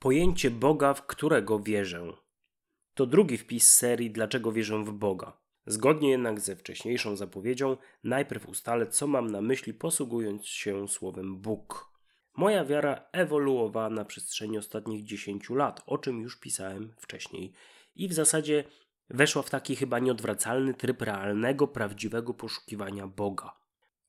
Pojęcie Boga, w którego wierzę. To drugi wpis serii Dlaczego wierzę w Boga. Zgodnie jednak ze wcześniejszą zapowiedzią, najpierw ustalę, co mam na myśli, posługując się słowem Bóg. Moja wiara ewoluowała na przestrzeni ostatnich 10 lat, o czym już pisałem wcześniej, i w zasadzie weszła w taki chyba nieodwracalny tryb realnego, prawdziwego poszukiwania Boga.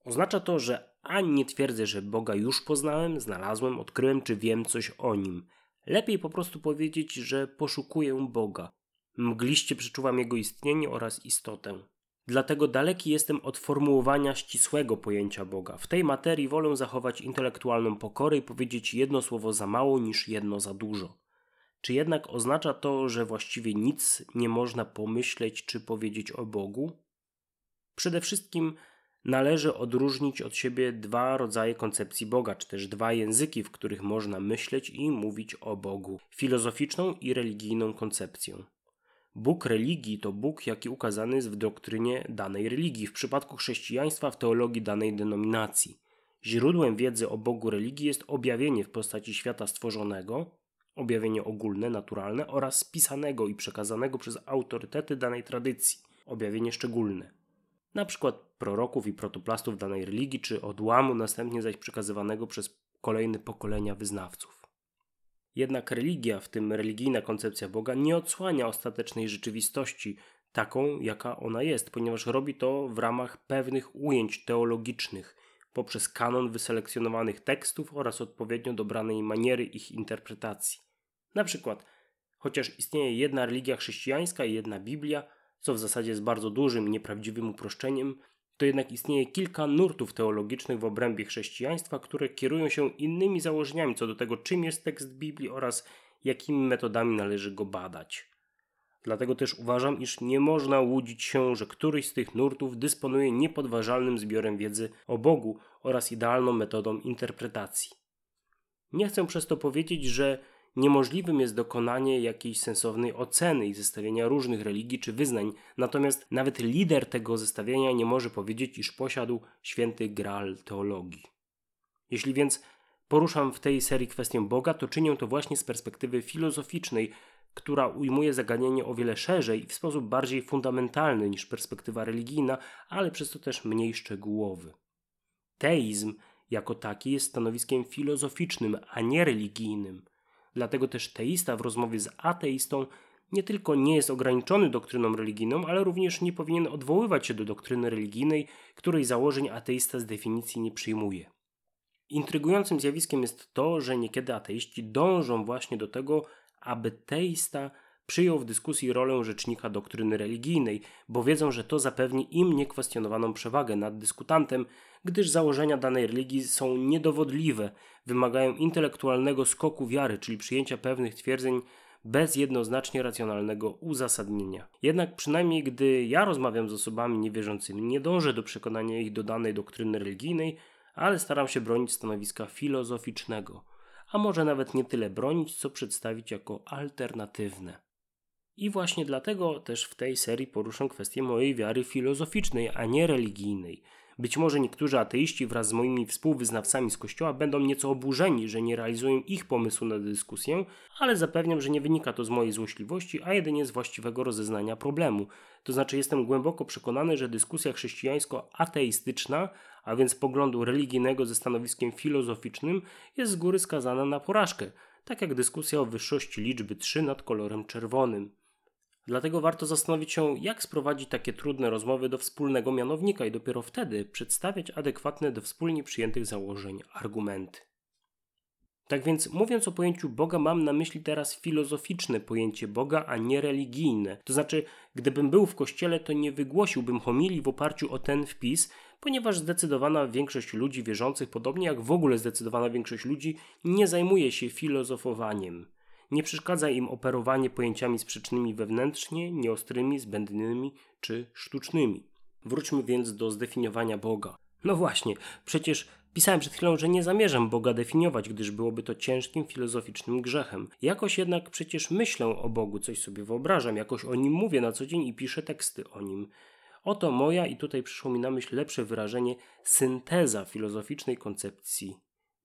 Oznacza to, że ani nie twierdzę, że Boga już poznałem, znalazłem, odkryłem czy wiem coś o nim. Lepiej po prostu powiedzieć, że poszukuję Boga. Mgliście przeczuwam Jego istnienie oraz istotę. Dlatego daleki jestem od formułowania ścisłego pojęcia Boga. W tej materii wolę zachować intelektualną pokorę i powiedzieć jedno słowo za mało niż jedno za dużo. Czy jednak oznacza to, że właściwie nic nie można pomyśleć czy powiedzieć o Bogu? Przede wszystkim należy odróżnić od siebie dwa rodzaje koncepcji Boga, czy też dwa języki, w których można myśleć i mówić o Bogu: filozoficzną i religijną koncepcję. Bóg religii to Bóg, jaki ukazany jest w doktrynie danej religii, w przypadku chrześcijaństwa w teologii danej denominacji. Źródłem wiedzy o Bogu religii jest objawienie w postaci świata stworzonego, objawienie ogólne, naturalne oraz spisanego i przekazanego przez autorytety danej tradycji, objawienie szczególne. Na przykład proroków i protoplastów danej religii, czy odłamu, następnie zaś przekazywanego przez kolejne pokolenia wyznawców. Jednak religia, w tym religijna koncepcja Boga, nie odsłania ostatecznej rzeczywistości, taką jaka ona jest, ponieważ robi to w ramach pewnych ujęć teologicznych, poprzez kanon wyselekcjonowanych tekstów oraz odpowiednio dobranej maniery ich interpretacji. Na przykład, chociaż istnieje jedna religia chrześcijańska i jedna Biblia, co w zasadzie jest bardzo dużym, nieprawdziwym uproszczeniem, to jednak istnieje kilka nurtów teologicznych w obrębie chrześcijaństwa, które kierują się innymi założeniami co do tego, czym jest tekst Biblii oraz jakimi metodami należy go badać. Dlatego też uważam, iż nie można łudzić się, że któryś z tych nurtów dysponuje niepodważalnym zbiorem wiedzy o Bogu oraz idealną metodą interpretacji. Nie chcę przez to powiedzieć, że Niemożliwym jest dokonanie jakiejś sensownej oceny i zestawienia różnych religii czy wyznań, natomiast nawet lider tego zestawienia nie może powiedzieć, iż posiadł święty graal teologii. Jeśli więc poruszam w tej serii kwestię Boga, to czynię to właśnie z perspektywy filozoficznej, która ujmuje zagadnienie o wiele szerzej i w sposób bardziej fundamentalny niż perspektywa religijna, ale przez to też mniej szczegółowy. Teizm jako taki jest stanowiskiem filozoficznym, a nie religijnym. Dlatego też teista w rozmowie z ateistą nie tylko nie jest ograniczony doktryną religijną, ale również nie powinien odwoływać się do doktryny religijnej, której założeń ateista z definicji nie przyjmuje. Intrygującym zjawiskiem jest to, że niekiedy ateiści dążą właśnie do tego, aby teista przyjął w dyskusji rolę rzecznika doktryny religijnej, bo wiedzą, że to zapewni im niekwestionowaną przewagę nad dyskutantem, gdyż założenia danej religii są niedowodliwe, wymagają intelektualnego skoku wiary, czyli przyjęcia pewnych twierdzeń bez jednoznacznie racjonalnego uzasadnienia. Jednak przynajmniej gdy ja rozmawiam z osobami niewierzącymi, nie dążę do przekonania ich do danej doktryny religijnej, ale staram się bronić stanowiska filozoficznego, a może nawet nie tyle bronić, co przedstawić jako alternatywne. I właśnie dlatego też w tej serii poruszę kwestię mojej wiary filozoficznej, a nie religijnej. Być może niektórzy ateiści wraz z moimi współwyznawcami z kościoła będą nieco oburzeni, że nie realizuję ich pomysłu na dyskusję, ale zapewniam, że nie wynika to z mojej złośliwości, a jedynie z właściwego rozeznania problemu. To znaczy jestem głęboko przekonany, że dyskusja chrześcijańsko-ateistyczna, a więc poglądu religijnego ze stanowiskiem filozoficznym, jest z góry skazana na porażkę, tak jak dyskusja o wyższości liczby 3 nad kolorem czerwonym. Dlatego warto zastanowić się, jak sprowadzić takie trudne rozmowy do wspólnego mianownika i dopiero wtedy przedstawiać adekwatne do wspólnie przyjętych założeń argumenty. Tak więc, mówiąc o pojęciu Boga, mam na myśli teraz filozoficzne pojęcie Boga, a nie religijne. To znaczy, gdybym był w kościele, to nie wygłosiłbym homilii w oparciu o ten wpis, ponieważ zdecydowana większość ludzi wierzących, podobnie jak w ogóle zdecydowana większość ludzi, nie zajmuje się filozofowaniem. Nie przeszkadza im operowanie pojęciami sprzecznymi wewnętrznie, nieostrymi, zbędnymi czy sztucznymi. Wróćmy więc do zdefiniowania Boga. No właśnie, przecież pisałem przed chwilą, że nie zamierzam Boga definiować, gdyż byłoby to ciężkim filozoficznym grzechem. Jakoś jednak przecież myślę o Bogu, coś sobie wyobrażam, jakoś o nim mówię na co dzień i piszę teksty o nim. Oto moja, i tutaj przyszło mi na myśl lepsze wyrażenie, synteza filozoficznej koncepcji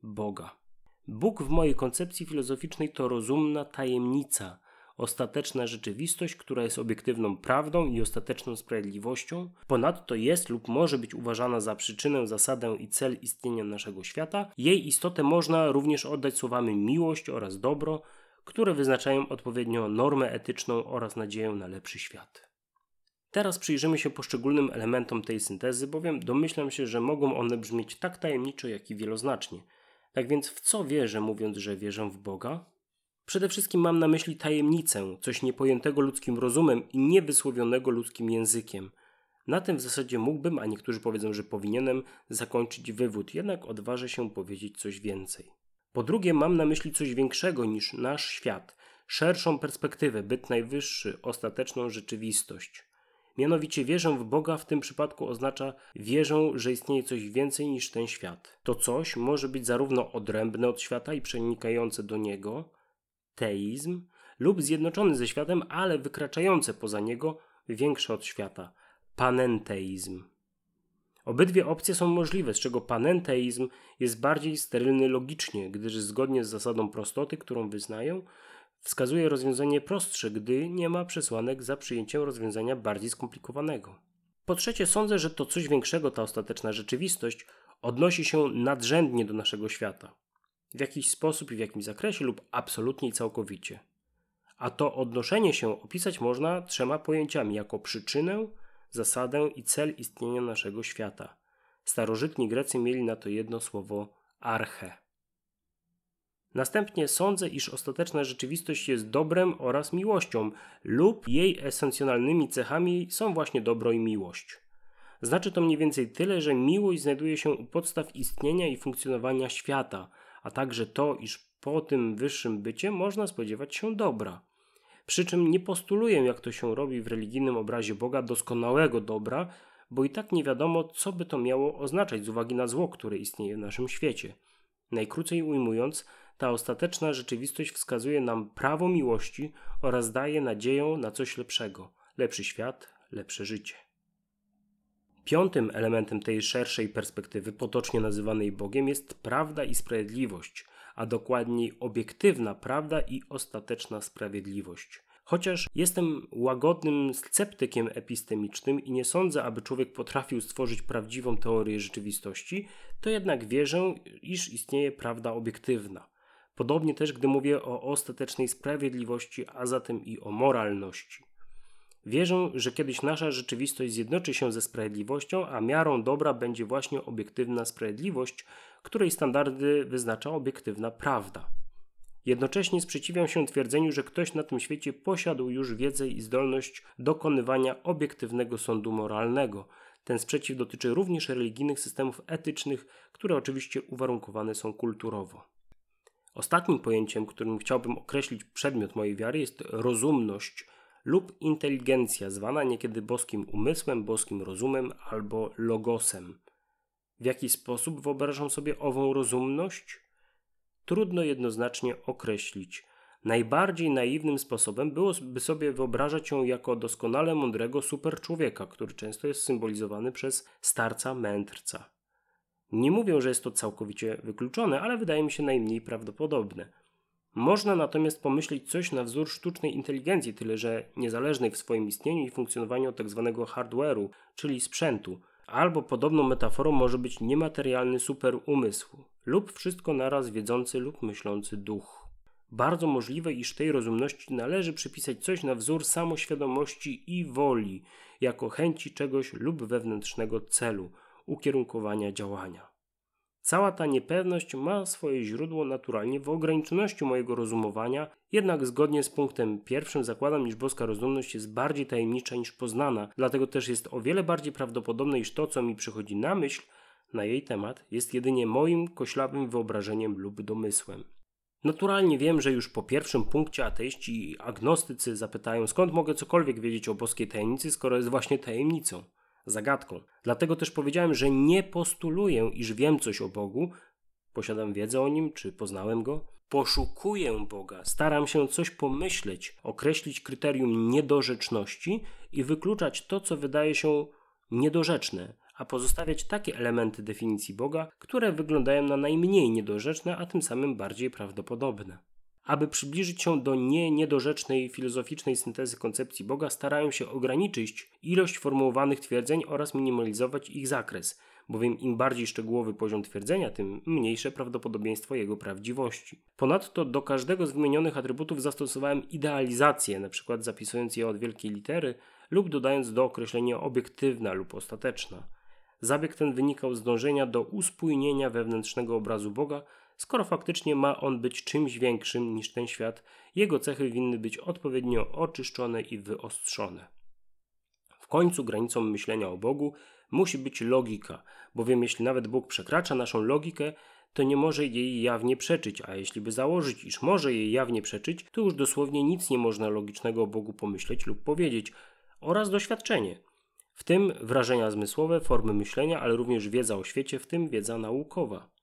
Boga. Bóg w mojej koncepcji filozoficznej to rozumna tajemnica, ostateczna rzeczywistość, która jest obiektywną prawdą i ostateczną sprawiedliwością, ponadto jest lub może być uważana za przyczynę, zasadę i cel istnienia naszego świata, jej istotę można również oddać słowami miłość oraz dobro, które wyznaczają odpowiednio normę etyczną oraz nadzieję na lepszy świat. Teraz przyjrzymy się poszczególnym elementom tej syntezy, bowiem domyślam się, że mogą one brzmieć tak tajemniczo, jak i wieloznacznie. Tak więc w co wierzę, mówiąc, że wierzę w Boga? Przede wszystkim mam na myśli tajemnicę, coś niepojętego ludzkim rozumem i niewysłowionego ludzkim językiem. Na tym w zasadzie mógłbym, a niektórzy powiedzą, że powinienem, zakończyć wywód, jednak odważę się powiedzieć coś więcej. Po drugie, mam na myśli coś większego niż nasz świat, szerszą perspektywę, byt najwyższy, ostateczną rzeczywistość. Mianowicie wierzę w Boga w tym przypadku oznacza wierzę, że istnieje coś więcej niż ten świat. To coś może być zarówno odrębne od świata i przenikające do niego, teizm, lub zjednoczony ze światem, ale wykraczające poza niego, większe od świata, panenteizm. Obydwie opcje są możliwe, z czego panenteizm jest bardziej sterylny logicznie, gdyż zgodnie z zasadą prostoty, którą wyznają, wskazuje rozwiązanie prostsze, gdy nie ma przesłanek za przyjęciem rozwiązania bardziej skomplikowanego. Po trzecie, sądzę, że to coś większego, ta ostateczna rzeczywistość, odnosi się nadrzędnie do naszego świata. W jakiś sposób i w jakimś zakresie lub absolutnie i całkowicie. A to odnoszenie się opisać można trzema pojęciami jako przyczynę, zasadę i cel istnienia naszego świata. Starożytni Grecy mieli na to jedno słowo arche. Następnie sądzę, iż ostateczna rzeczywistość jest dobrem oraz miłością, lub jej esencjonalnymi cechami są właśnie dobro i miłość. Znaczy to mniej więcej tyle, że miłość znajduje się u podstaw istnienia i funkcjonowania świata, a także to, iż po tym wyższym bycie można spodziewać się dobra. Przy czym nie postuluję, jak to się robi w religijnym obrazie Boga, doskonałego dobra, bo i tak nie wiadomo, co by to miało oznaczać z uwagi na zło, które istnieje w naszym świecie. Najkrócej ujmując, ta ostateczna rzeczywistość wskazuje nam prawo miłości oraz daje nadzieję na coś lepszego lepszy świat, lepsze życie. Piątym elementem tej szerszej perspektywy, potocznie nazywanej Bogiem, jest prawda i sprawiedliwość, a dokładniej obiektywna prawda i ostateczna sprawiedliwość. Chociaż jestem łagodnym sceptykiem epistemicznym i nie sądzę, aby człowiek potrafił stworzyć prawdziwą teorię rzeczywistości, to jednak wierzę, iż istnieje prawda obiektywna. Podobnie też, gdy mówię o ostatecznej sprawiedliwości, a zatem i o moralności. Wierzę, że kiedyś nasza rzeczywistość zjednoczy się ze sprawiedliwością, a miarą dobra będzie właśnie obiektywna sprawiedliwość, której standardy wyznacza obiektywna prawda. Jednocześnie sprzeciwiam się twierdzeniu, że ktoś na tym świecie posiadł już wiedzę i zdolność dokonywania obiektywnego sądu moralnego. Ten sprzeciw dotyczy również religijnych systemów etycznych, które oczywiście uwarunkowane są kulturowo. Ostatnim pojęciem, którym chciałbym określić przedmiot mojej wiary, jest rozumność lub inteligencja, zwana niekiedy boskim umysłem, boskim rozumem albo logosem. W jaki sposób wyobrażam sobie ową rozumność? Trudno jednoznacznie określić. Najbardziej naiwnym sposobem byłoby sobie wyobrażać ją jako doskonale mądrego superczłowieka, który często jest symbolizowany przez starca mędrca. Nie mówię, że jest to całkowicie wykluczone, ale wydaje mi się najmniej prawdopodobne. Można natomiast pomyśleć coś na wzór sztucznej inteligencji, tyle że niezależnej w swoim istnieniu i funkcjonowaniu od tzw. Tak hardware'u, czyli sprzętu. Albo podobną metaforą może być niematerialny superumysł lub wszystko naraz wiedzący lub myślący duch. Bardzo możliwe, iż tej rozumności należy przypisać coś na wzór samoświadomości i woli, jako chęci czegoś lub wewnętrznego celu – ukierunkowania działania. Cała ta niepewność ma swoje źródło naturalnie w ograniczoności mojego rozumowania, jednak zgodnie z punktem pierwszym zakładam, iż boska rozumność jest bardziej tajemnicza niż poznana, dlatego też jest o wiele bardziej prawdopodobne, iż to, co mi przychodzi na myśl na jej temat, jest jedynie moim koślawym wyobrażeniem lub domysłem. Naturalnie wiem, że już po pierwszym punkcie ateiści i agnostycy zapytają, skąd mogę cokolwiek wiedzieć o boskiej tajemnicy, skoro jest właśnie tajemnicą zagadką. Dlatego też powiedziałem, że nie postuluję, iż wiem coś o Bogu, posiadam wiedzę o nim, czy poznałem go. Poszukuję Boga, staram się coś pomyśleć, określić kryterium niedorzeczności i wykluczać to, co wydaje się niedorzeczne, a pozostawiać takie elementy definicji Boga, które wyglądają na najmniej niedorzeczne, a tym samym bardziej prawdopodobne. Aby przybliżyć się do nie niedorzecznej filozoficznej syntezy koncepcji Boga, starają się ograniczyć ilość formułowanych twierdzeń oraz minimalizować ich zakres, bowiem im bardziej szczegółowy poziom twierdzenia, tym mniejsze prawdopodobieństwo jego prawdziwości. Ponadto do każdego z wymienionych atrybutów zastosowałem idealizację, np. zapisując je od wielkiej litery lub dodając do określenia obiektywna lub ostateczna. Zabieg ten wynikał z dążenia do uspójnienia wewnętrznego obrazu Boga, skoro faktycznie ma on być czymś większym niż ten świat, jego cechy winny być odpowiednio oczyszczone i wyostrzone. W końcu granicą myślenia o Bogu musi być logika, bowiem jeśli nawet Bóg przekracza naszą logikę, to nie może jej jawnie przeczyć, a jeśli by założyć, iż może jej jawnie przeczyć, to już dosłownie nic nie można logicznego o Bogu pomyśleć lub powiedzieć, oraz doświadczenie. W tym wrażenia zmysłowe, formy myślenia, ale również wiedza o świecie, w tym wiedza naukowa.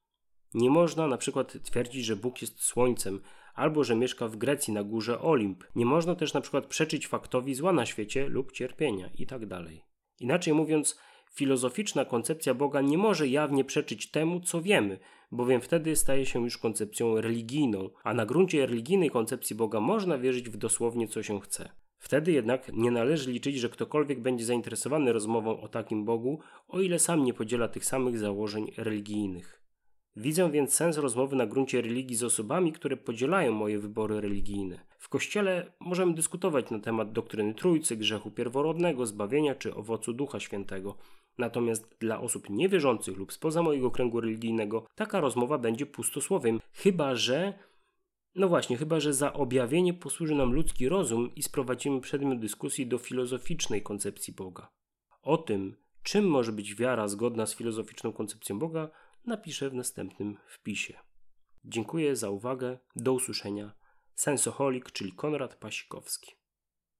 Nie można na przykład twierdzić, że Bóg jest słońcem, albo że mieszka w Grecji na górze Olimp. Nie można też na przykład przeczyć faktowi zła na świecie lub cierpienia itd. Tak Inaczej mówiąc, filozoficzna koncepcja Boga nie może jawnie przeczyć temu, co wiemy, bowiem wtedy staje się już koncepcją religijną, a na gruncie religijnej koncepcji Boga można wierzyć w dosłownie co się chce. Wtedy jednak nie należy liczyć, że ktokolwiek będzie zainteresowany rozmową o takim Bogu, o ile sam nie podziela tych samych założeń religijnych. Widzę więc sens rozmowy na gruncie religii z osobami, które podzielają moje wybory religijne. W kościele możemy dyskutować na temat doktryny Trójcy, grzechu pierworodnego, zbawienia czy owocu Ducha Świętego. Natomiast dla osób niewierzących lub spoza mojego kręgu religijnego taka rozmowa będzie pustosłowiem, chyba że no właśnie, chyba że za objawienie posłuży nam ludzki rozum i sprowadzimy przedmiot dyskusji do filozoficznej koncepcji Boga. O tym, czym może być wiara zgodna z filozoficzną koncepcją Boga, napiszę w następnym wpisie. Dziękuję za uwagę. Do usłyszenia. Sensoholik, czyli Konrad Pasikowski.